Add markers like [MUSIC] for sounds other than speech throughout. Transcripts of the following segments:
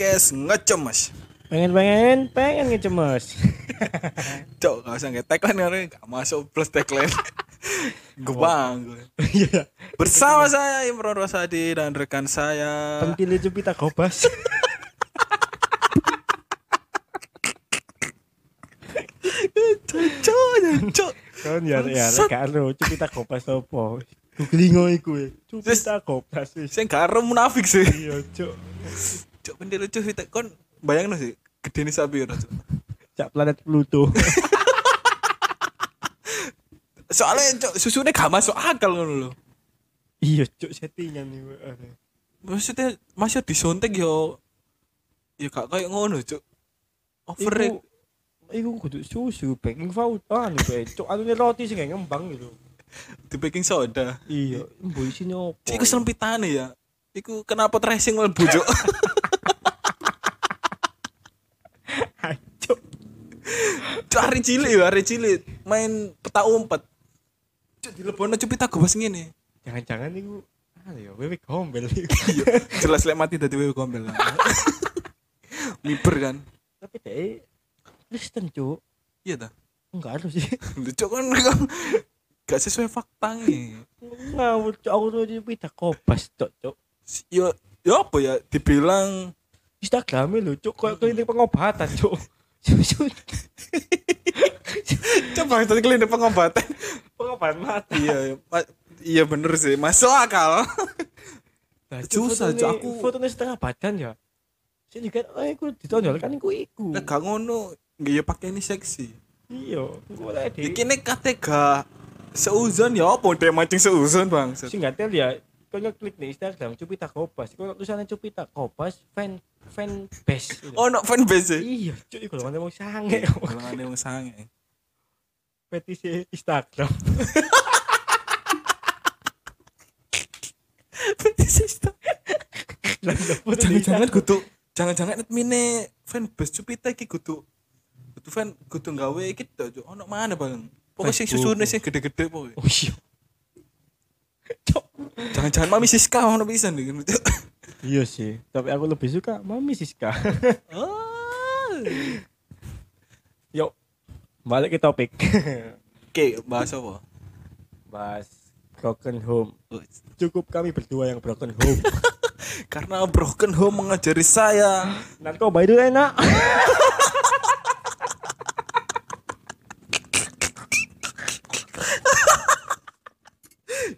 podcast ngecemes. pengen pengen pengen ngecemes [LAUGHS] Cok, gak usah nge tagline karena gak masuk plus tagline. [LAUGHS] Gue. iya Bersama saya Imron Rosadi dan rekan saya. pentil itu pita gobas Cok, cok. kan ya ya gak ero itu pita gobas apa Googlingo iku pita gobas wis Saya gak munafik sih. iya cuk Cok, pendek lucu kita kon bayangin sih. Gede nih sapi Cok. cak planet Pluto [LAUGHS] Soalnya cok susunya gak masuk akal ngono loh. iya cuk settingan nih. Maksudnya masih disontek yo ya gak kayak ngono cok. Over iku iku kudu susu baking powder anu bae cuk anune roti sing gak ngembang gitu di baking soda. iya mbok isine opo iku selempitane ya. Iku kenapa tracing mlebu cok. [LAUGHS] cuk Cok hari cilik ya, hari cilik main peta umpet. Cok dilebono cuk pita gobas ngene. jangan-jangan iku anu ya wewe gombel [LAUGHS] Iya, jelas lek mati dadi wewe gombel. [LAUGHS] Miber kan. tapi deh Kristen cuk Iya ta. enggak harus sih [LAUGHS] Cok kan kan gak sesuai faktanya. ngawur cuk aku tuh di pita gobas cuk cuk Yo yo apa ya dibilang Instagramnya cuk kayak klinik pengobatan cuk [LAUGHS] coba tadi klinik pengobatan. pengobatan mata iya, ma- iya bener sih, masuk akal. Nah, Susah, Cuk, aku- fotonya setengah badan ya sini kan oh iku ditonjolkan iku iku Lah gak ngono, nggak ya pakai ini seksi. iya iku lah di Iki nek kate gak seuzon ya apa deh mancing seuzon bang. sing nggak tahu ya kau klik nih Instagram Cupita Kopas kau tulisannya Cupita Kopas fan fan base gitu. Oh, no fanbase sih. iya cuy kalau mana mau sange Golongane wong sange. petisi Instagram Jangan-jangan kudu jangan-jangan admine fanbase Cupita iki kudu kudu fan kudu gawe iki to. Cuk. Ono mana bang? Pokoknya sing Facebook. susune sing gede-gede pokoknya. oh iya. Jangan-jangan mami Siska ono pisan nih. Iya sih tapi aku lebih suka Mami Siska. [LAUGHS] Oh. yuk balik ke topik. [LAUGHS] Oke, bahas apa? bahas broken home. Cukup kami berdua yang broken home. [LAUGHS] Karena broken home mengajari saya. Narkoba itu enak.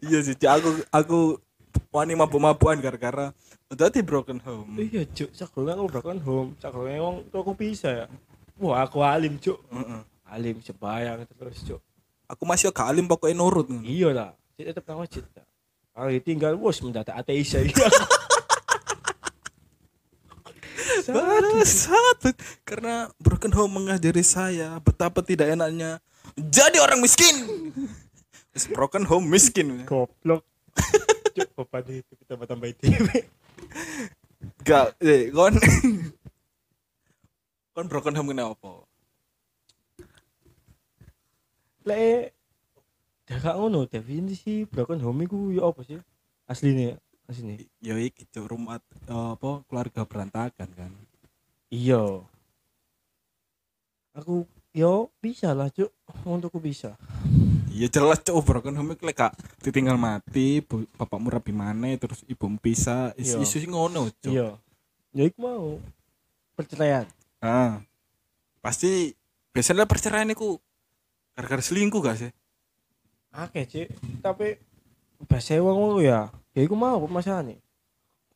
Iya sih, aku aku wani mabuk-mabukan gara-gara di broken home. iya cuk sakurang aku broken home sakurang wong aku bisa ya wah aku alim cuk Heeh. alim sebayang terus cuk Aku masih gak alim pokoknya nurut. ngono. iya lah Cik tetep nang lah kalau ditinggal bos mendadak ateis ya [LAUGHS] Bangsat. Karena broken home mengajari saya betapa tidak enaknya jadi orang miskin. [LAUGHS] Broken home miskin. goblok [LAUGHS] cuk beban itu kita tambah TV Gak, eh, kon kon broken home kenapa? lek gak ngono. Definisi broken home iku ya apa sih? Aslinya aslinya. Ya iki Cuk, rumah eh, apa keluarga berantakan kan. iya. Aku yo bisa lah cuk. Untukku bisa Iya jelas cok broken home iku lek ditinggal mati, bapakmu rabi mana terus ibu pisah, Iya. isu isu ngono cok. iya ya iku mau perceraian Ah. Pasti biasanya perceraian iku gara-gara selingkuh gak sih? Oke cik tapi bahasa lu ya ya iku mau masalahnya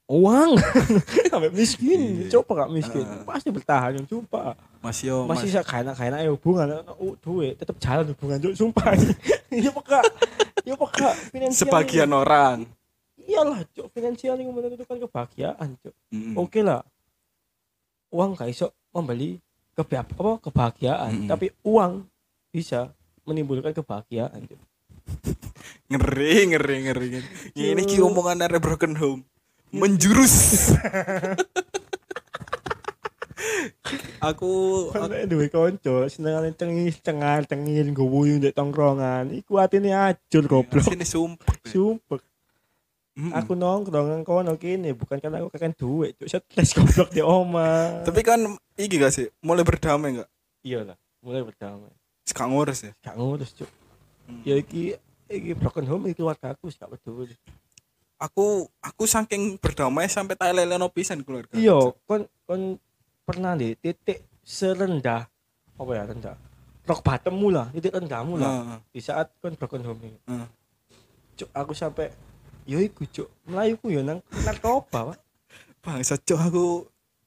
uang. [LAUGHS] Sampai miskin. Iya. coba gak miskin? Ah. pasti bertahan yang coba. Mas yo masih mas, bisa kaya kaya ya hubungan. Uh, duit. Tetap jalan hubungan cuk. Sumpah. [LAUGHS] Iya peka iya peka finansial sebagian orang. iyalah cuk. Finansial yang menentukan kebahagiaan cuk. Mm-mm. oke lah. Uang gak iso membeli keba apa kebahagiaan. Mm-mm. tapi uang bisa menimbulkan kebahagiaan cuk. [LAUGHS] Ngeri ngeri ngeri. Ini ki omongan dari broken home. Menjurus. [LAUGHS] Aku nek duwe kanca senengane cengis cengar cengir nggowo ndek tongkrongan iku atine ajur goblok Sini sumpah. sumpek Mm-mm. Aku nongkrong nang kono kene bukan karena aku kakek duit, cuk stres goblok di oma. Tapi kan iki gak sih, mulai berdamai gak? iya lah, mulai berdamai. Sekarang ngurus ya. Gak ngurus, cuk. Hmm. Ya iki iki broken home iki keluarga aku sih gak peduli. Aku aku saking berdamai sampai tak leleno pisan keluarga. Iya, kon kon pernah di titik serendah apa ya rendah rock bottommu lah titik rendahmu lah Nah, di saat kon broken home ini nah. cuk aku sampai yo iku cuk melayuku yo nang narkoba pak [LAUGHS] Bang, sejauh aku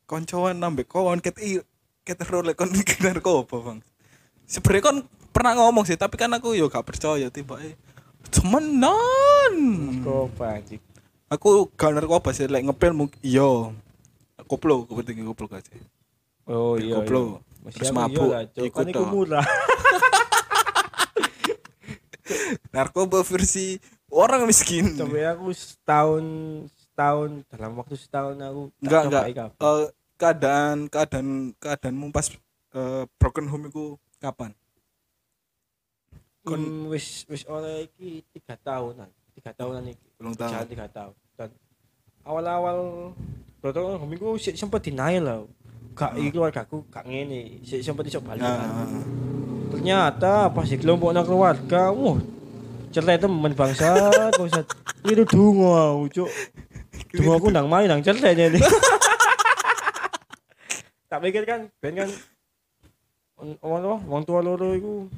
koncoan nambah kawan ket i ket role kon [LAUGHS] narkoba, Bang. Sebenarnya kon pernah ngomong sih, tapi kan aku yo gak percaya tiba eh temenan. narkoba anjing Aku gak narkoba sih, lek ngepel mungkin iya. Koplo, kepentingan koplo sih? oh iya koplo. iya. Terus mabuk, ikut kan murah [LAUGHS] Narkoba versi orang miskin. sampai aku setahun setahun dalam waktu setahun aku Enggak, enggak. Eh, keadaan keadaan keadaanmu pas eh, broken home itu kapan? Kon- Hmm, wis wis oleh iki tiga tahunan. Tiga tahunan iki. Belum Jalan tahu. tiga tahun. Dan awal-awal broken home iku sih sempat denial lah gak iki keluarga aku gak ngene. Sih sempat iso balik. Nah, ternyata pas di kelompok nang keluarga wah cerai temen bangsa [LAUGHS] usah itu dungo aku cuk. [LAUGHS] Dungo aku nang main nang cerai nih [LAUGHS] tak pikir kan ben kan wong wong wong tua loro iku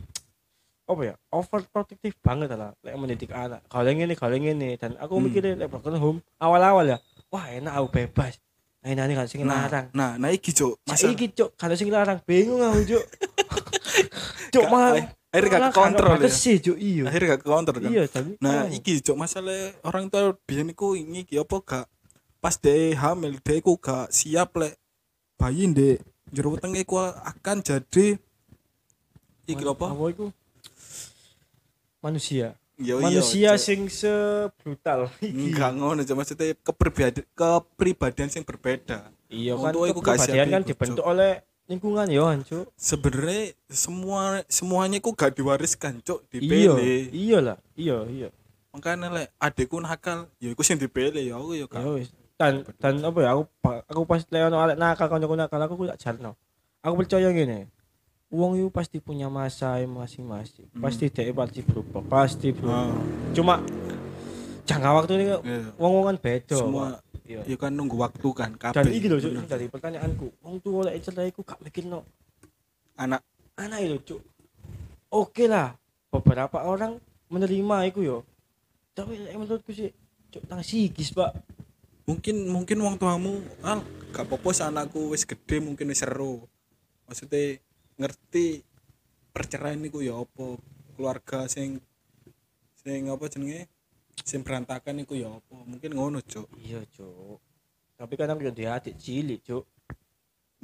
apa ya overprotective banget lah lek mendidik anak kalau ini kalau ini dan aku Hmm. mikirnya lek broken home awal-awal ya wah enak aku bebas nah ini kan sing nah, larang nah, nah iki cuk. Masa iki cuk, kalau sing larang bingung aku cuk [LAUGHS] Gak- malah akhirnya gak kontrol ya. sih cuk iya. Akhirnya gak kontrol kan. Iya tapi Nah, oh. iki cuk masalah orang tua biyen iku iki apa gak pas de hamil de iku gak siap lek bayi ndek jero wetenge iku akan jadi iki apa? Apa iku? Manusia. Iya, Manusia Cuk. sing sebrutal [LAUGHS] enggak ngono cuk maksudnya kepribadian kepribadian yang berbeda. Iya kan gak kepribadian kan dibentuk oleh lingkungan kan cuk. Sebenarnya semua semuanya iku gak diwariskan cuk dipilih. iya lah, iya iya. Makanya lek adekku nakal ya iku sing dipilih ya aku ya gak. wis. Dan dan apa ya aku aku pas leono arek nakal kancaku nakal aku tak jarno. Aku percaya gini. Uang itu pasti punya masa masing-masing. Hmm. Pasti dia pasti berubah, pasti berubah. Ah, Cuma jangka waktu ini iya. wong kan beda. Semua. Iya. ya kan nunggu waktu kan Dan kabeh. iki lho Cuk, Bener. sing dari pertanyaanku, wong tuwa lek cerai iku gak mikirno anak anak itu Cuk. Oke lah, beberapa orang menerima iku yo. Tapi menurutku sih Cuk tang psikis, Pak. mungkin mungkin wong tuamu al gak sih anakku wis gede mungkin wis seru maksudnya ngerti perceraian niku ya apa keluarga sing sing apa jenenge sing berantakan niku ya apa mungkin ngono cuk Iya, Cuk. Tapi kan aku yo di adik cilik, Cuk.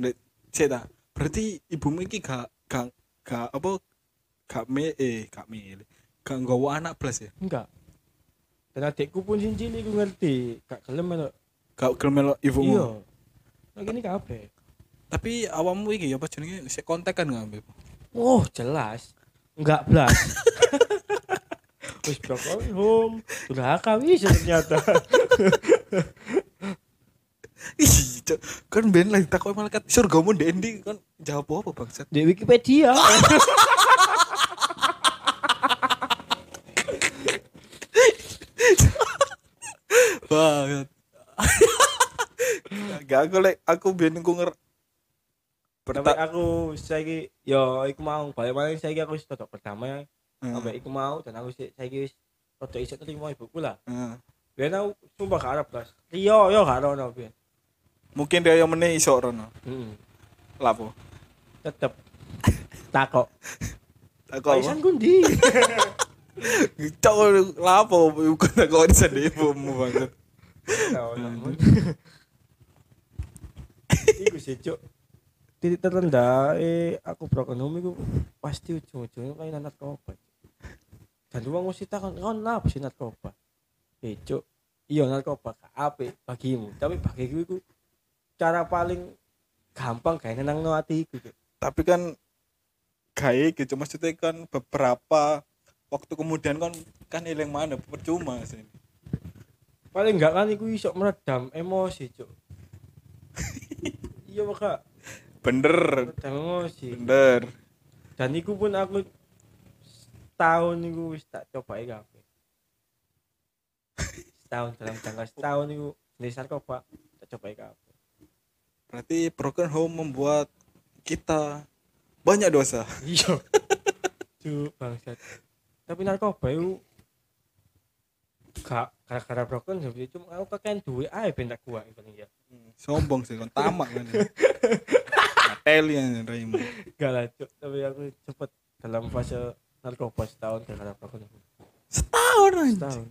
Nek cek ta berarti ibumu iki gak gak gak apa gak me eh gak milih gak nggawa anak plus ya Enggak. Dan adikku pun sing cilik ku ngerti, gak gelem melok. gak gelem melok ibumu Iya. Lagi ini kabeh. Tapi awakmu iki apa jenenge sik kontak kan gak ambek Oh, jelas. Enggak blas. [LAUGHS] Wis broken home. Durhaka wis ternyata. [LAUGHS] Ih, kan ben lagi takut malaikat surgamu ndek endi kan jawab apa bangsat Di Wikipedia. [LAUGHS] banget gak aku lek aku ben ku nger Berta aku saiki yo iku mau balik malah saiki aku wis tetep pertama Hmm. sampai iku mau dan aku saiki wis rada iso terima ibuku lah. Heeh. Biyen aku sumpah gak arep blas. Iya, yo gak ono biyen. mungkin dia yang meneh iso rono Heeh. lapo Tetep [LAUGHS] takok. aku apa Paisan kundi. cok [LAUGHS] lapo bukan aku bisa ibumu banget Iku sih, Cuk. Titik terendah eh aku broken home iku pasti ujung-ujungnya kayak narkoba. Dan uang mesti takon, kau kenapa sih narkoba? Eh, Cuk, iya narkoba apik bagimu, tapi bagiku iku cara paling gampang kayak nenang no hatiku, tapi kan kayak gitu maksudnya kan beberapa waktu kemudian kan kan hilang mana? Percuma sih. Paling enggak kan iku iso meredam emosi cuk. [LAUGHS] Iya maka bener. Emosi bener. Dan iku pun aku setahun iku wis tak coba kabeh. [LAUGHS] Setahun dalam jangka setahun iku jenis narkoba tak coba kabeh. Berarti broken home membuat kita banyak dosa. Iya. [LAUGHS] Cuk bangsat. Tapi narkoba itu gak gara-gara broken home itu cuma aku kakek duwe ae ben tak kuat paling ya. Sombong sih kan tamak kan Mateli yang raimu gak lah tapi aku cepet dalam fase narkoba setahun gara-gara broken setahun setahun.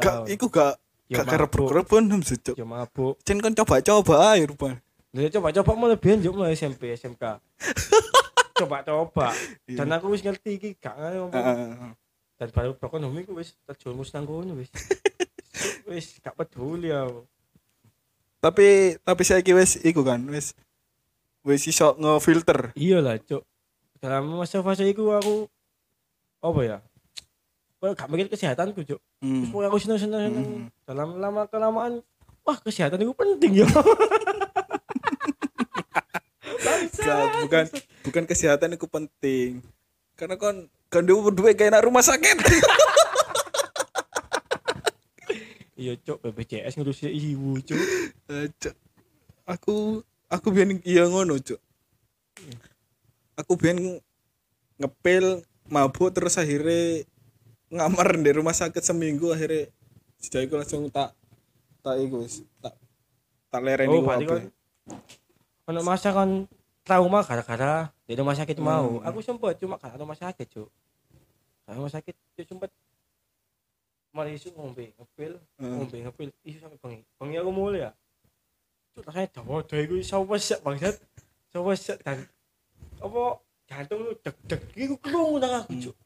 Gak iku gak Ya gak mabuk. broken sih cuk ya mabuk. Cen kan coba-coba aja rupanya Dia coba-coba mau lebih juk mulai SMP SMK. [LAUGHS] Coba-coba. Iya. Dan aku wis ngerti iki gak ngono. Dan baru home iku wis terjumus nang kono wis. [LAUGHS] wis gak peduli aku. tapi tapi saya wis iku kan wis wis iso ngefilter Iya lah, Cuk. Dalam masa fase iku aku apa ya? Kau gak mikir kesehatanku. Terus hmm. pokoknya aku seneng-seneng seneng. Hmm. Dalam lama kelamaan wah kesehatan itu penting ya. [LAUGHS] Bukan bukan kesehatan itu penting karena kan kan dia berdua kayak anak rumah sakit Iya, Cuk, BPJS ngurusi ibu, Cuk. Eh, Cuk. aku aku biar iya ngono cuk aku biar ngepil mabuk terus akhirnya ngamar di rumah sakit seminggu akhirnya sejak itu langsung tak tak wis, tak tak lereni Oh, berarti wae. kan ono masa kan trauma gara-gara di rumah sakit mau. Hmm. Aku sempet cuma karena rumah sakit, Cuk. Karena rumah sakit cuk sempet mari isu ngombe, ngepil, Hmm. ngombe, ngepil, isu sampai bengi. Bengi aku mulai ya. Cuk, rasanya dawa dawa iku sawo sek bangsat. Sawo sek dan apa jantung lu deg-deg iku krungu nang aku, Cuk.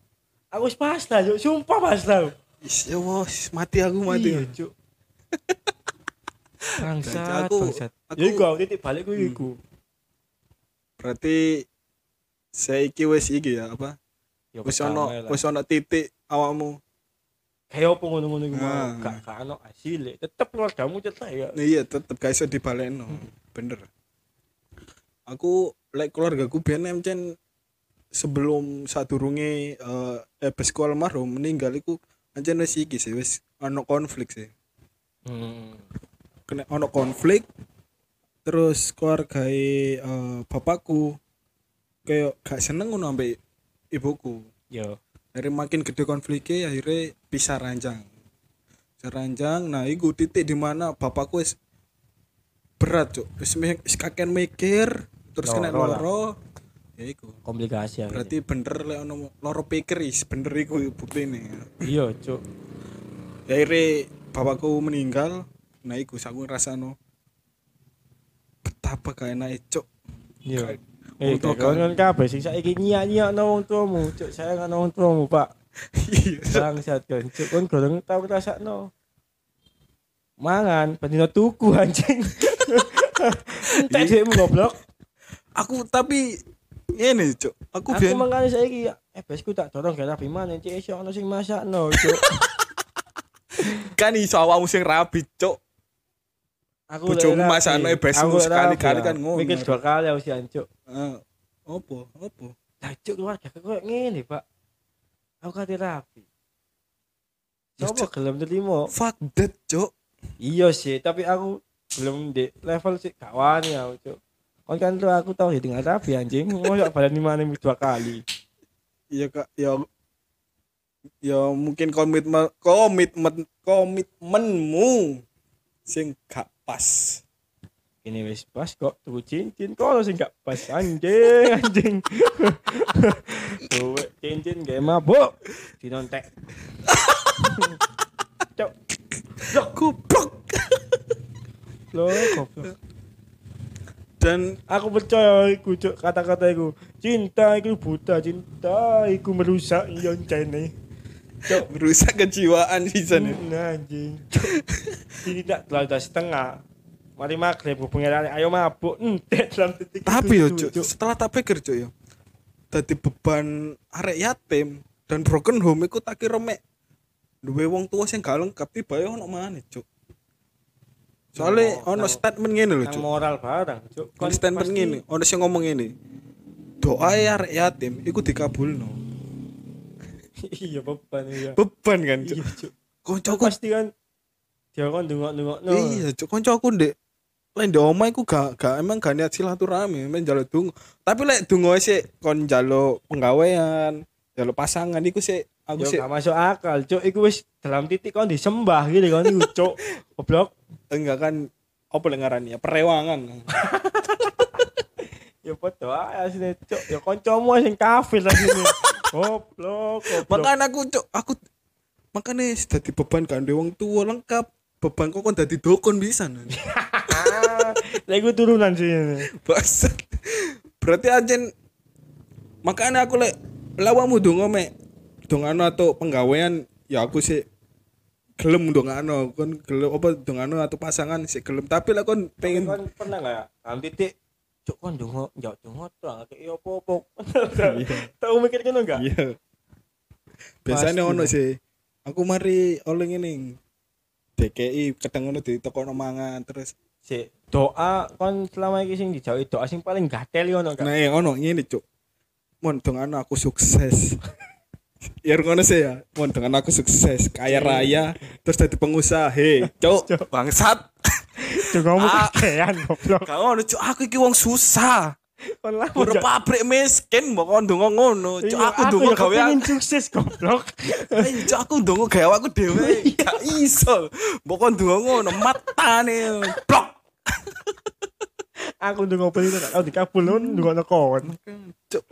Aku pas lah, Cuk. Sumpah pas lah. Is, ya wos, mati aku mati. Iya, Cuk. [LAUGHS] Bangsat, Aku- bangsat. aku- Ya iku aku titik balik ku iku. Berarti saya iki wis iki ya apa? Ya Wis pertama ono lah. wis ono titik awakmu. kayak apa ngono-ngono iku Ah. gak gak ono hasil tetep keluargamu cetak ya Iya, tetep gak iso dibalekno. Bener. Aku lek keluargaku biyen emcen sebelum sadurunge eh ebesku almarhum meninggal iku ancen wis iki sih wis ono konflik sih. hmm. Kena ono konflik terus keluarga eh bapakku kayak gak seneng ngono ambek ibuku. yo Dari makin gede konfliknya akhirnya pisah ranjang. Pisah ranjang, nah iku titik di mana bapakku wis berat wis kakek mikir terus kena Loro lah. loro. Ya iku. komplikasi ya Berarti bener lek ono loro pikir is bener iku buktine. iya Ya akhirnya bapakku meninggal. Nah iku aku ngrasano betapa gak enak cuk. iya. Kayak- eh kawan kabeh sing saiki nyiak-nyiak nang wong tuamu cuk. Saya kan wong tuamu pak. Iya. bangsat kan cuk? Kon goreng tau ngrasakno. Mangan pendino tuku anjing. Entek. Dhekmu goblok. Aku tapi ini cuk. Aku aku biyen mangane saiki eh besku tak dorong gak rapi mana cek iso ono sing masakno cuk. [LAUGHS] Kan iso awakmu sing rabi cuk. Aku Bojomu ebesmu Aku lek sekali-kali rapi, kan ya. ngono. mikir dua kali aku sih ancuk. Eh, opo opo lah cuk keluarga kok ngene pak. Aku kate rapi. Ya, Sopo gelem terima fuck that cuk. Iya sih tapi aku belum di level sih gak wani aku cuk. Kon kan tuh aku tau ya dengan rapi anjing. Mau gak badan lima enam dua kali? Iya kak. Ya ya mungkin komitmen komitmen komitmenmu sing gak pas. Ini wis pas kok tuku cincin. Kok sing gak pas? Anjing anjing. [LAUGHS] Tuh cincin gak mabuk. Dinontek. [LAUGHS] Cuk goblok lo goblok. Dan aku percaya iku kata-kata iku cinta iku buta cinta iku merusak yon cene cuk. Merusak kejiwaan sih sana Nah, anjing tidak telah setengah. Mari maghrib hubungi lari ayo mabuk. Entek dalam detik tapi yo cuk setelah tak pikir cuk yo. Dadi beban arek yatim dan broken home iku tak kira mek. Duwe wong tua sing gak lengkap tiba yo ono maneh cuk. Soalnya Nang- ono statement ngene lho cuk. moral barang, Cuk. statement ngene ono sing ngomong ngene. Doa ya arek yatim iku dikabulno [LAUGHS] iya beban iya. beban kan cuk Iya, Cuk. koncoku Pasti kan dia kan dungok-dungok no. iya cuk koncoku ndek lain di omah iku gak gak emang gak niat silaturahmi men njaluk donga tapi lek donga sik kon njaluk penggawean njaluk pasangan iku sik aku sik gak masuk akal, Cuk. Iku wis dalam titik kon disembah gitu kan iku, Cuk. [LAUGHS] Goblok. enggak kan apa lek ngarani ya perewangan [LAUGHS] Ya padha ae asine, Cuk. Ya kancamu sing kafir asine. Goblok, makanya aku cuk aku makanya dadi beban kan wong tua lengkap beban kok kon dadi dokon bisa [LAUGHS] Lah iku turunan sih. ini. Bangsat. Berarti ajen makanya aku lek lawamu dongo me dongano atau penggawean ya aku sih gelem dongano kon gelem apa dongano atau pasangan sih gelem tapi lah kon Pengen kan pernah ya? Dalam titik Cuk kon dongo, njak dongo tuh kayak iya [LAUGHS] apa-apa. Tahu mikir ngono enggak? iya. Biasanya ono sih. Aku mari oleh ini DKI kadang ono di toko mangan terus Si doa kon selama iki sing dijauhi doa sing paling gatel ngono enggak? nah yang ono ini cuk. Mon dongano aku sukses. [LAUGHS] Ya ngono sih ya. Mon dengan aku sukses kaya raya terus jadi pengusaha. He [LAUGHS] cuk bangsat Cuk ngomong Ah. kakean goblok. kau ngono cuk. Aku iki wong susah. Buru pabrik miskin mbok kon ndonga ngono. Cuk Iya, aku ndonga ya gawe kepengin sukses goblok. Ayo cuk aku ndonga gawe aku dhewe. Gak iso. Mbok kon ndonga ngono matane. Blok. Aku ndonga ben itu tau dikabul ndonga kon. cuk.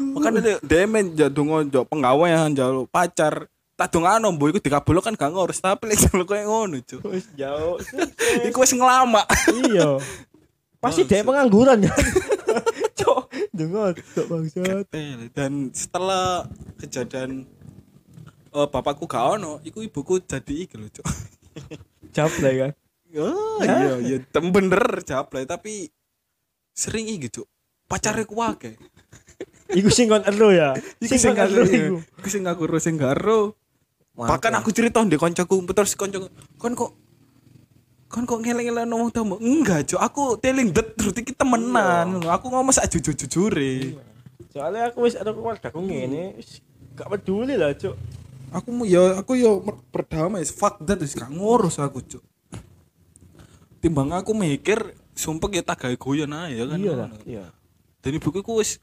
Makanya dia demen ya ndonga njok penggawean njalo pacar tak dongano mbok iku dikabul kan gak ngurus tapi lek koyo ngono cuk Wis jauh. [LAUGHS] iku wis ngelama Iya. Pasti dia pengangguran [LAUGHS] kan. Cok, ndonga cok bangsat. Dan setelah kejadian eh, bapakku gak ono iku ibuku jadi iki lho cuk [LAUGHS] Jablay kan. oh iya iya tem bener jablay tapi sering iki cuk pacare ku akeh Iku sing kon elu ya. Iku sing ero iku. sing gak ero sing gak ero bahkan aku cerita ndek koncoku terus koncoku. Kon kok kon kok ngeleng-ngeleng ngomong tamu enggak cuk aku teling det terus iki temenan. Aku ngomong sak jujur-jujure. Soalnya aku wis ada keluarga aku ngene, wis gak peduli lah, Cuk. aku mau ya aku ya mer- berdamai fuck that wis gak ngurus aku cuk. Timbang aku mikir sumpah kita gawe guyon ya kan? Iya lah, iya. dan ibuku ku wis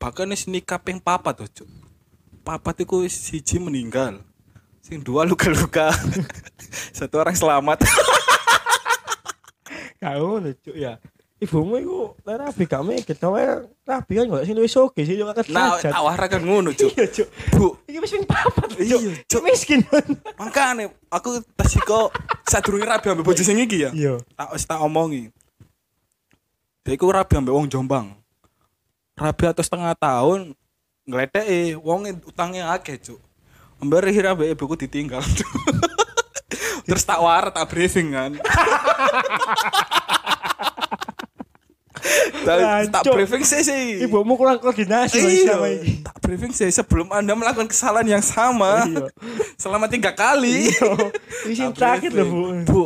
bahkan wis nikah ping papat tuh cuk. Papat iku wis siji meninggal sing dua luka-luka [LAUGHS] satu orang selamat [LAUGHS] Kau Cuk ya. Ibumu iku lah rabi gak mikir, tau ae rabi kan gak sing wis oke sih yo kakek nah awara kan ngono cuk Iya, Cuk. bu Iki wis ping papat, Iya, Cuk. Miskin. [LAUGHS] makanya aku tas kok sadurunge rabi ambek bojo sing iki ya Iya. tak wis tak omongi dia iku rabi ambek wong Jombang rabi atau setengah tahun ngledeki wong utangnya akeh cuk ambar akhir ambek ibuku ditinggal [LAUGHS] terus tak war tak briefing kan [LAUGHS] tak, tak briefing sih sih Ibumu kurang koordinasi Iya, tak briefing sih sebelum anda melakukan kesalahan yang sama Iya. [LAUGHS] selama tiga kali Iki sing Tak terakhir lho, Bu. Bu,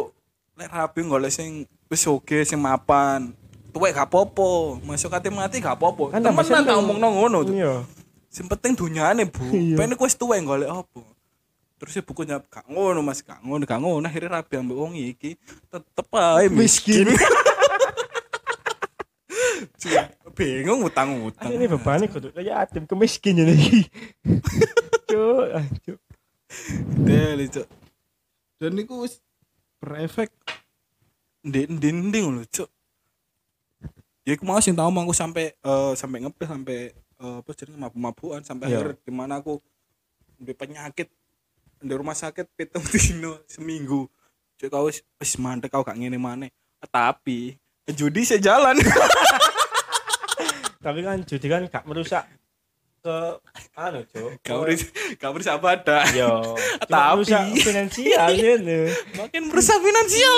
lek rapi golek sing wis oke sing mapan. Tuwek gak apa-apa, masuk kate mati gak apa-apa. Kan Temenan tak omongno ngono. Cuk. Iya. Sing penting dunyane, Bu. [LAUGHS] Iya. Pengen ku wis tuwek golek apa. Terus ya bukunya gak ngono Mas, gak ngono, gak ngono. Akhirnya rapi ambek wong iki tetep ae miskin. [LAUGHS] Cuk, Bingung utang-utang. Ini bebannya kudu kayak yatim kemiskin ini iki. [LAUGHS] Cuk, ah, cuk. Deli, Cuk. Dan niku berefek ndek-ndek lho, Cuk. Ya aku mau sing tau aku sampai eh, sampai ngepel sampai eh, apa jenenge mabuk-mabukan sampai Iya. akhir di mana aku di penyakit di rumah sakit pitung [LAUGHS] dino seminggu. Cuk kau wis mandek kau gak ngene maneh. Tapi judi saya jalan. [LAUGHS] Tapi kan judi kan gak merusak ke anu, Cuk. Kau beris kau beris apa ada. Yo, Tapi- merusak finansial [LAUGHS] ini. Makin merusak finansial.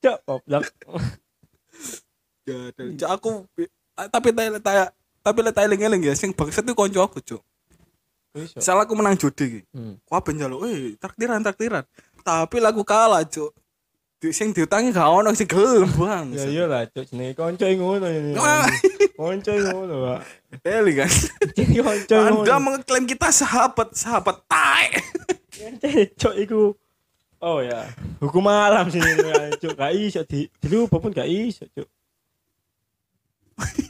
Cuk, goblok. Ya, aku tapi tay tay tapi le eling-eling ya sing bangsat itu konco aku, Cuk. Salah aku menang judi iki. Hmm. Ku aben njaluk, eh traktiran traktiran. Tapi lagu kalah, Cuk. Di sing diutangi gak ono sing gelem, Bang. Ya iya lah, cuk jenenge kanca ngono ini. Ah. [LAUGHS] Kanca ngono, Pak. Eli kan. Kanca ngono. Anda mengklaim kita sahabat, sahabat tai. Cok iku Oh ya, hukum alam sini cuk. Gak iso di dilupa pun gak iso cuk. [LAUGHS]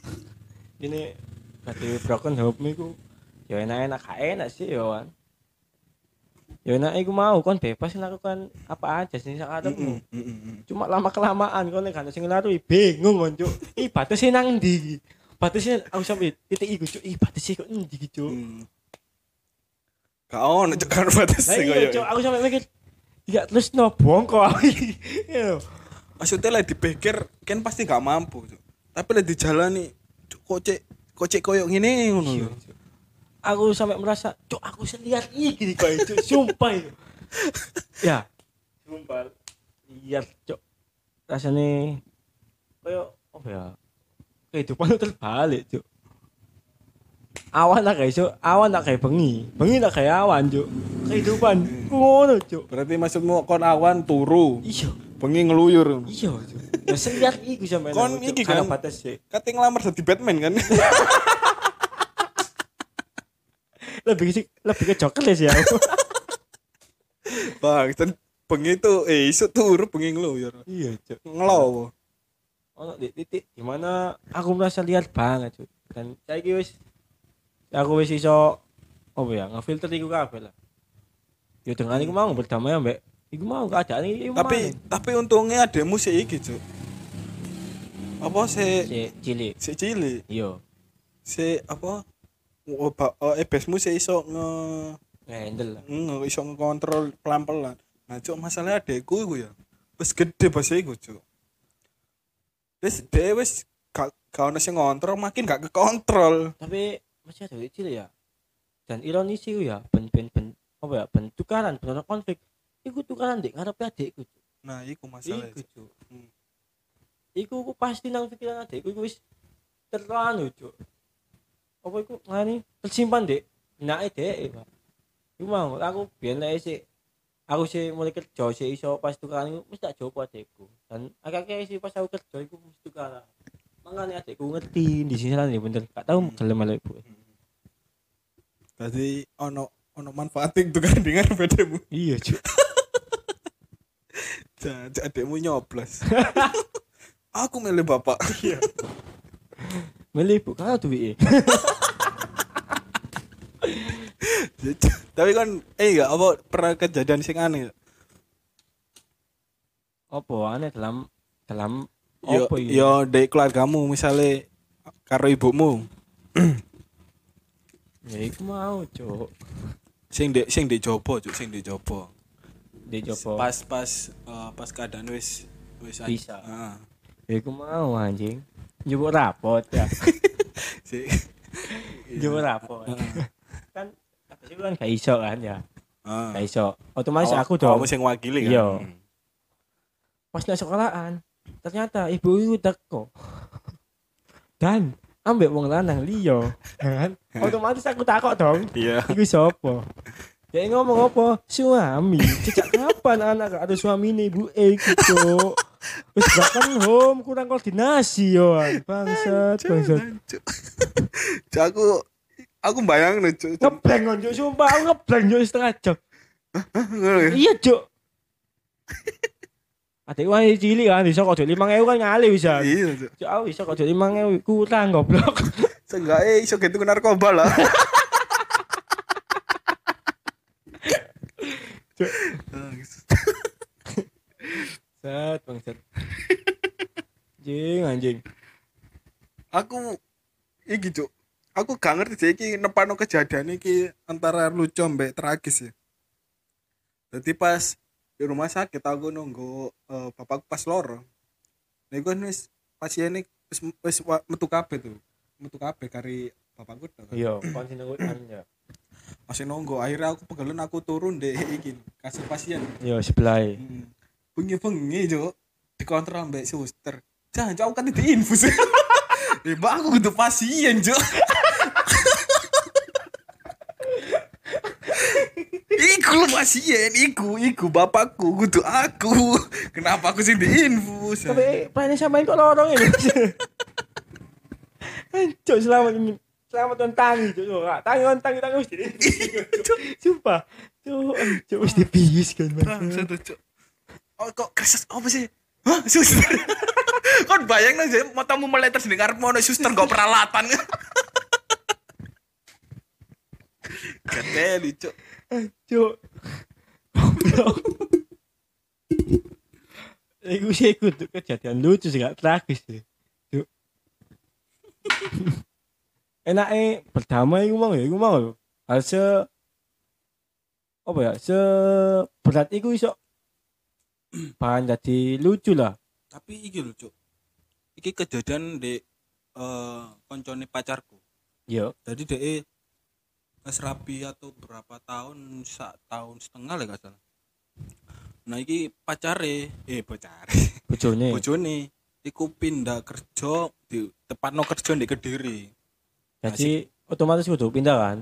Ini kati broken hope iku ya enak-enak enak sih ya kan. Ya enak iku mau kon bebas melakukan apa aja sih sak ademmu. Cuma lama kelamaan kon nek gak sing ngaruhi bingung kon cuk. Ih batasnya nang ndi? Batasnya aku sampai titik iku cuk. Ih batasnya kok endi iki cuk. Hmm. Gak ono cuk kan sing iya koyo. cuk, aku sampai mikir ya terus no bongko. Maksudnya lah dipikir kan pasti gak mampu, Cuk. Tapi lah dijalani Cuk, kok cek kok cek koyo ngene ngono lho. Aku sampai merasa, cuk aku selihat iki nih kau cuk, [LAUGHS] sumpah itu. ya, sumpah. Lihat cuk. Rasanya kayak apa ya? Kehidupan itu terbalik cuk. Awan tak kayak cuk, awan tak kayak bengi, bengi tak kayak awan cuk. Kehidupan ngono cuk. Berarti maksudmu kon awan turu, Iya, bengi ngeluyur. iya. Ya selihat iku sampai Kon iki kan? batas sih. Kate ngelamar jadi Batman kan. [LAUGHS] Lebih sih lebih ke coklat ya. [LAUGHS] Bang, dan bengi itu eh isu turu bengi ngeluyur. iya cuk. Ngelowo. ono di titik di mana aku merasa lihat banget cuy dan saya wis aku wis iso apa ya ngefilter iku kabeh lah ya dengan iku mau berdamai ambek iku mau keadaan iki Tapi tapi untungnya ada musik iki, Cuk. Apa sih si cilik si cilik, iya si apa oh, ba- oh, ebesmu sih iso nge ngendel lah nge iso ngekontrol pelan-pelan. Nah, Cuk, masalahnya adekku iku ya. Wis gede bahasa iku, Cuk. Wis dhewe wis gak gak ono sing ngontrol, makin gak kekontrol. tapi masih ada cilik ya dan ironis iku ya ben ben ben apa ya ben tukaran ben konflik iku tukaran dek ngarepe adekku Cuk. Nah, iku masalah. iku Cuk. Hmm. iku ku pasti nang pikiran adekku iku wis terlalu cuk apa iku ngani tersimpan dek benake dek Pak iku mau aku biyen lek sik aku sih mulai kerja sih iso pas tukaran iku mesti tak jopo adekku dan agak sih pas aku kerja iku mesti tukaran makanya adekku ngerti di sini lah bener gak tau gelem malah ibu Tadi ono ono manfaatin tuh kan dengan [LAUGHS] bedemu. iya cuk Jadi adekmu nyoblos. [LAUGHS] Aku milih bapak. Iya. [LAUGHS] milih ibu kalau [LAUGHS] iya Tapi kan eh enggak apa pernah kejadian sing aneh. apa aneh dalam dalam Yo apa ini yo dek keluargamu misalnya karo ibumu ya iku mau cuk sing dek sing dek jopo cuk sing dek jopo. Di jopo Pas pas eh, pas keadaan wis wis Bisa. Heeh. ya iku mau anjing Jupuk rapot ya [LAUGHS] Si Jumlah rapor. kan apa sih kan gak iso kan ya. Heeh. Gak iso. Otomatis Awak- aku dong. awakmu sing wakili kan. Iya. Hmm. Pas nang sekolahan, ternyata ibu itu teko. Dan ambek wong lanang liya, kan? [LAUGHS] Otomatis aku takut dong. Iya. Iku sapa? Dia ngomong apa? Suami. Sejak kapan anak gak ada suami nih ibu eh gitu. Wis bahkan home kurang koordinasi yo. Bangsat, bangsat. [LAUGHS] Cuk. Cuk, aku aku bayang nih cuk. Ngeblank kon Cuk. sumpah aku ngeblank Cuk, setengah jam. Ya? Iya, Cuk. Adek wae cilik kan iso kok 5000 kan ngali bisa. Iya cuk. Cuk, aku iso kok 5000 kurang goblok. Seenggaknya iso gitu narkoba lah. [LAUGHS] Set bangsat. Anjing anjing. aku iki cuk. Aku gak ngerti sih iki nepano kejadian iki antara lucu mbek tragis ya. Jadi pas di rumah sakit aku nunggu eh, bapakku pas loro. Nego wis pasien ini wis metu kabeh tuh. Metu kabeh kari bapakku. Iya, kon sing nunggu ya. Masih nunggu akhirnya aku pegelen aku turun deh [LAUGHS] iki kasih pasien. Iya, sebelah. Hmm. Bengi-bengi cuk dikontrol mbek suster. Jangan aku kan di infus. [LAUGHS] Eh, mbak aku kudu pasien cuk. [LAUGHS] pasien iku iku bapakku kudu aku kenapa aku sih diinfus Tapi plannya samain kok lorong ini. Cuk selamat ini. Selamat on tangi cuk. Cuk, Kak. Tangi on tangi tangi [LAUGHS] mesti. Sumpah. Cuk, cuk mesti bius kan. Mas. satu cok oh kok krisis apa sih Hah, suster. [LAUGHS] Kon bayang nang jadi matamu meleter sendiri ngarep mau suster gak peralatan. [LAUGHS] Keteli, cok. Cuk. Iku sih ikut kejadian lucu sih gak tragis sih. Cuk. Enaknya pertama iku mau ya, iku mau lho. Se apa ya, se berat iku iso [CLEARS THROAT] bahan jadi lucu lah. Tapi iki cok. Iki kejadian di eh koncone pacarku. Yo. Jadi de wis rapi atau berapa tahun sak tahun setengah lah gak salah. Nah iki pacare, eh pacare. Bojone. [LAUGHS] bojone iku pindah kerja di tepatno kerja di Kediri. Jadi otomatis kudu pindah kan.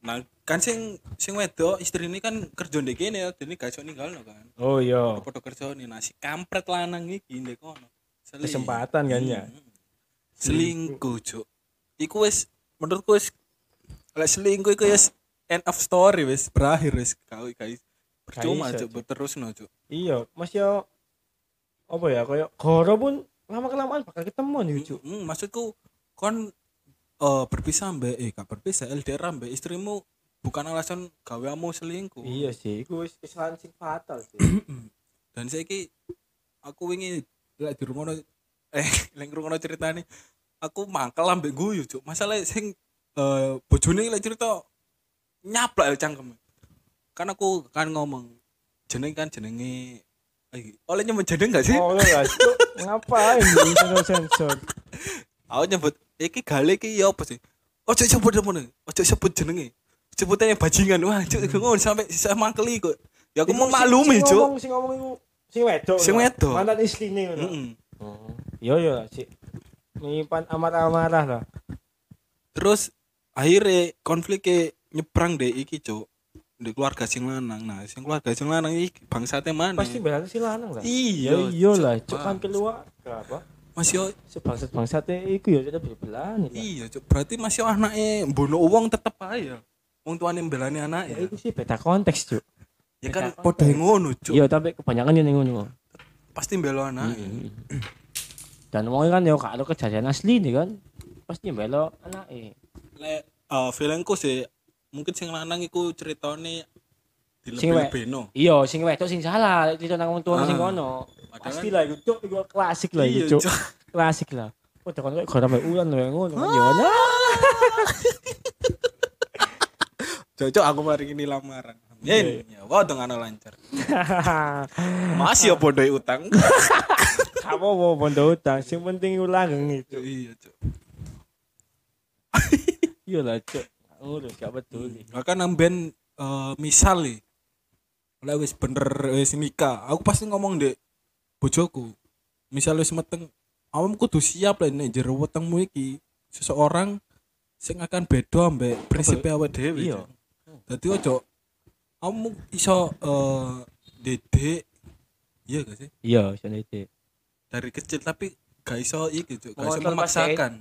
Nah, kan sing sing wedok istrine kan kerja di kene jadi gak iso ninggalno kan. Oh iya. Padha kerja nih nasi kampret lanang iki ndek kono. Seling- Kesempatan kan ya. Hmm. Selingkuh, Cuk. Iku wis menurutku wis lek selingkuh iku wis end of story wis berakhir wis kau guys. Percuma Cuk terus no Cuk. Iya, Mas yo apa ya kayak goro pun lama kelamaan bakal ketemu nih. Hmm, maksudku kon eh berpisah mbak. Eh gak berpisah. LDR mbak. Istrimu bukan alasan gaweamu selingkuh. Iya sih, wis kesalahan sing fatal sih. [CLEARS THROAT] dan saya aku ingin lek di rumah [LAUGHS] eh lek rumah ceritanya aku mangkel ambek guyu cuk. Masalah sing eh bojone lek cerita nyaplak ya cangkem. Kan aku kan ngomong jeneng kan jenenge eh, oleh nyebut jeneng gak sih? Oh lah, Cuk. [LAUGHS] ngapain sensor sensor? aku nyebut iki gale iki ya apa sih ojo sebut temen ojo sebut jenenge sebutnya bajingan wah cuk ngono sampai saya mangkeli kok ya aku mau maklumi cuk ngomong sing ngomong iku sing wedok. Sing wedok. Mantan istrine ngono. Mm-mm. Oh. Iya iya sih. Nyimpan amarah-amarah lah. terus akhirnya konfliknya nyebrang deh iki cuk di keluarga sing lanang nah sing keluarga sing lanang iki bangsate mana Pasti belan si lanang lah. iya Ya iya lah, Cuk. kan keluar apa? Mas yo Sebangsat bangsate iku ya tetep belan. iya cuk berarti mas yo anaknya bunuh uang tetep aja wong tuane mbelani Ya anaknya iku sih beda konteks, Cuk. ya kan podo ngono cuk Iya, tapi kebanyakan yang ngono. pasti mbelo anaknya Dan wong kan yo gak ada kejadian asli nih kan. Pasti mbelo anake. lek uh, feelingku sih mungkin sing lanang iku ceritane Sing dilebih-lebihno Iya, sing wedok sing salah, cerita nang wong tuwa Ah. sing kono. Padahal Pasti lah iku cuk, iku klasik lah iya iku cuk. cuk [LAUGHS] Klasik lah. Oh, tekan kok gara ulan wae ngono kan yo. nah. [LAUGHS] cocok aku mari ini lamaran Iya. Yen, ya wah dengan lancar [LAUGHS] masih ya bodoh utang Kamu mau bondo utang, sing penting langgeng itu. iya cuk Iya lah cuk. Ngurus gak betul. maka namben eh, misal nih lah wis bener wis nikah aku pasti ngomong dek bojoku misal wis meteng awam kudu siap lah nek jero wetengmu iki seseorang sing akan beda ambek prinsip awake dhewe Iya. dadi ojo kamu iso eh dedek iya gak sih Iya, iso itu. dari kecil tapi gak iso iki cuk gak iso Ngontrol memaksakan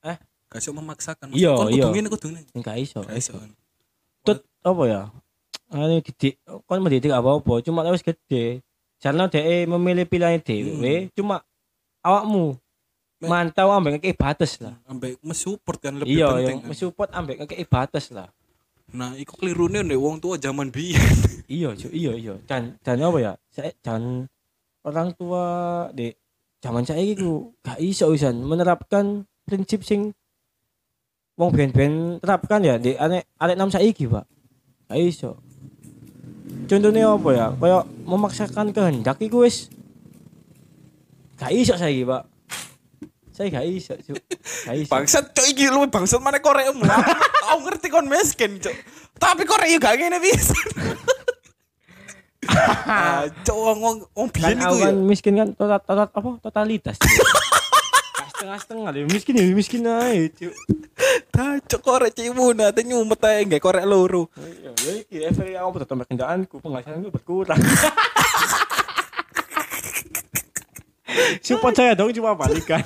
Eh? gak iso memaksakan Iya, iya. kudu ngene kudu ngene Enggak iso. gak iso Tut apa ya? Ane didik kon mendidik apa-apa, cuma wis gede. Karena dhek memilih pilihan dhewe, cuma awakmu mantau ambek ngekek batas lah. ambek mensupport kan lebih Iya, penting yang kan. mensupport ambek ngekek batas lah. Nah, iku kelirune nek wong tua zaman biyen. [LAUGHS] Iya, Cuk, iya, iya. Dan dan apa ya? Saya dan orang tua di zaman saya itu gak iso wisan menerapkan prinsip sing wong ben-ben terapkan ya di arek arek enam saiki, Pak. Gak iso. Contohnya apa ya? Kayak memaksakan kehendak iku wis gak iso saiki, Pak. Saya gak iso, Cuk. Gak iso. Bangsat cok iki lu bangsat mana Korea mu. Aku ngerti kon miskin cok. Tapi Korea gak ngene bisa. [LAUGHS] ah, cok wong wong kan biyen iku kan miskin kan total, total apa totalitas Cuk. Setengah-setengah deh, miskin ya miskin aja, cuk. Cocok korek cimu nanti nyumet aja nggak korek loro. Iya, ya iki efek aku tetap kendaraanku, penghasilanku berkurang. Support [LAUGHS] saya dong cuma balikan.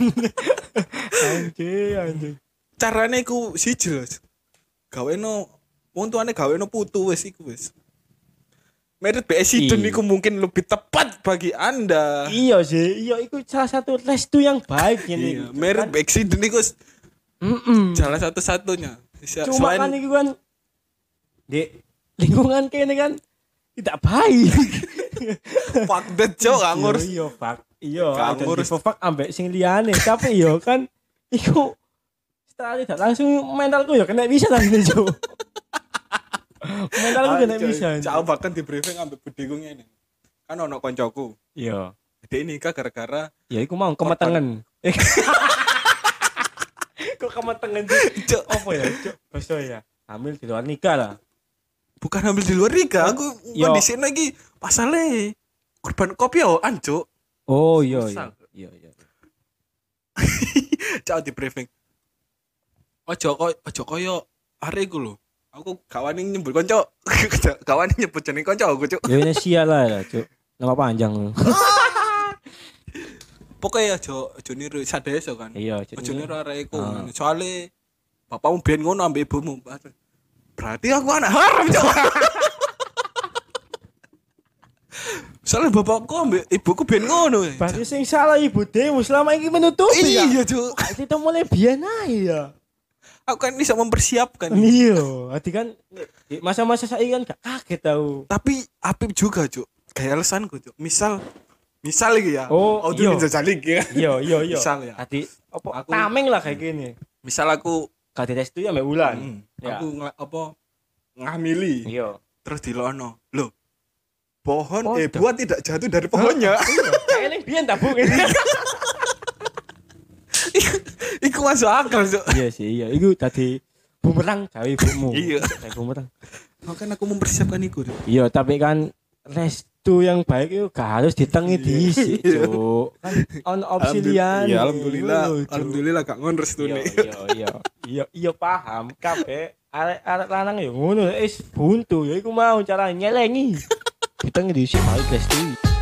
[LAUGHS] anjing, anjing. Caranya sih jelas. Gawe no, wong tuane gawe no putu wes iku wes. Merit presiden Iya. iku mungkin lebih tepat bagi anda. Iya sih, iya itu salah satu restu yang baik Iya, ini. merit presiden iku s- Mm-mm. salah satu-satunya. Cuma kan itu kan di lingkungan kayak ini kan tidak baik. [LAUGHS] fuck that Cok, nggak ngurus. Iya, Pak. Iya, di Pak ambek sing liyane, tapi iya kan iku setelah tidak langsung mentalku ya kena bisa lah ini, Jo. mentalku kena bisa. Cak bahkan di briefing ambek budiku ngene. Kan ono koncoku. Iya. Jadi nikah gara-gara Ya iku mau kematangan. [LAUGHS] Kok kematangan sih? Apa ya, Cok? Ya. Hamil di luar nikah lah. bukan ambil di luar nikah, aku kondisi lagi pasalnya korban kopioan, Cuk. Oh iya iya. Susah. Iya iya. [LAUGHS] Cak di briefing. Ojo koyo ojo koyo arek iku lho. Aku kawan nyebut konco. [LAUGHS] kawan nyebut jeneng konco aku, Cuk. Ya ini sial lah [LAUGHS] ya, Cuk. Nama panjang lu. Pokoknya ojo ojo niru sadeso kan. Iya, Ojo niru arek iku. Ah. Soale bapakmu ben ngono ambek ibumu. Berarti aku anak haram, Cuk. [LAUGHS] Soalnya bapakku ambek ibuku ben ngono. ya. Berarti sing salah ibu demu selama ini menutupi ya. Iya, Cuk. Kita mulai biyen aja ya. Aku kan bisa mempersiapkan. Iya, hati kan di masa-masa saya kan gak kaget tahu. Tapi Apip juga, Cuk. Kayak alasanku, Cuk. Misal misal lagi ya. Oh, audio iya. ninja jalik ya. Iya, iya, iya. Misal ya. Hati apa Aku- tameng lah kayak gini. Misal aku Gak dites ya mbak Wulan. hmm, Ya. aku apa ngamili Iya. terus dilono. Loh. Pohon Oh, eh buah tidak jatuh dari pohonnya. Kayak ini biyen tak Bu. [LAUGHS] [LAUGHS] Iku masuk akal, Cuk. Iya sih, iya. Iku tadi bumerang gawe ibumu. Iya. Bumerang. Makanya aku mempersiapkan. Cuk. Iya, tapi kan restu yang baik itu gak harus ditengi diisi, Iya. Cuk. Kan on opsi liane. Iya, alhamdulillah. Cuk. Alhamdulillah gak ngonres tuh Iya, nih. iya, iya. Iya, iya paham. Kabeh arek-arek lanang ya ngono, wis buntu ya iku mau cara nyelengi. [LAUGHS] Ditengi diisi baik restu.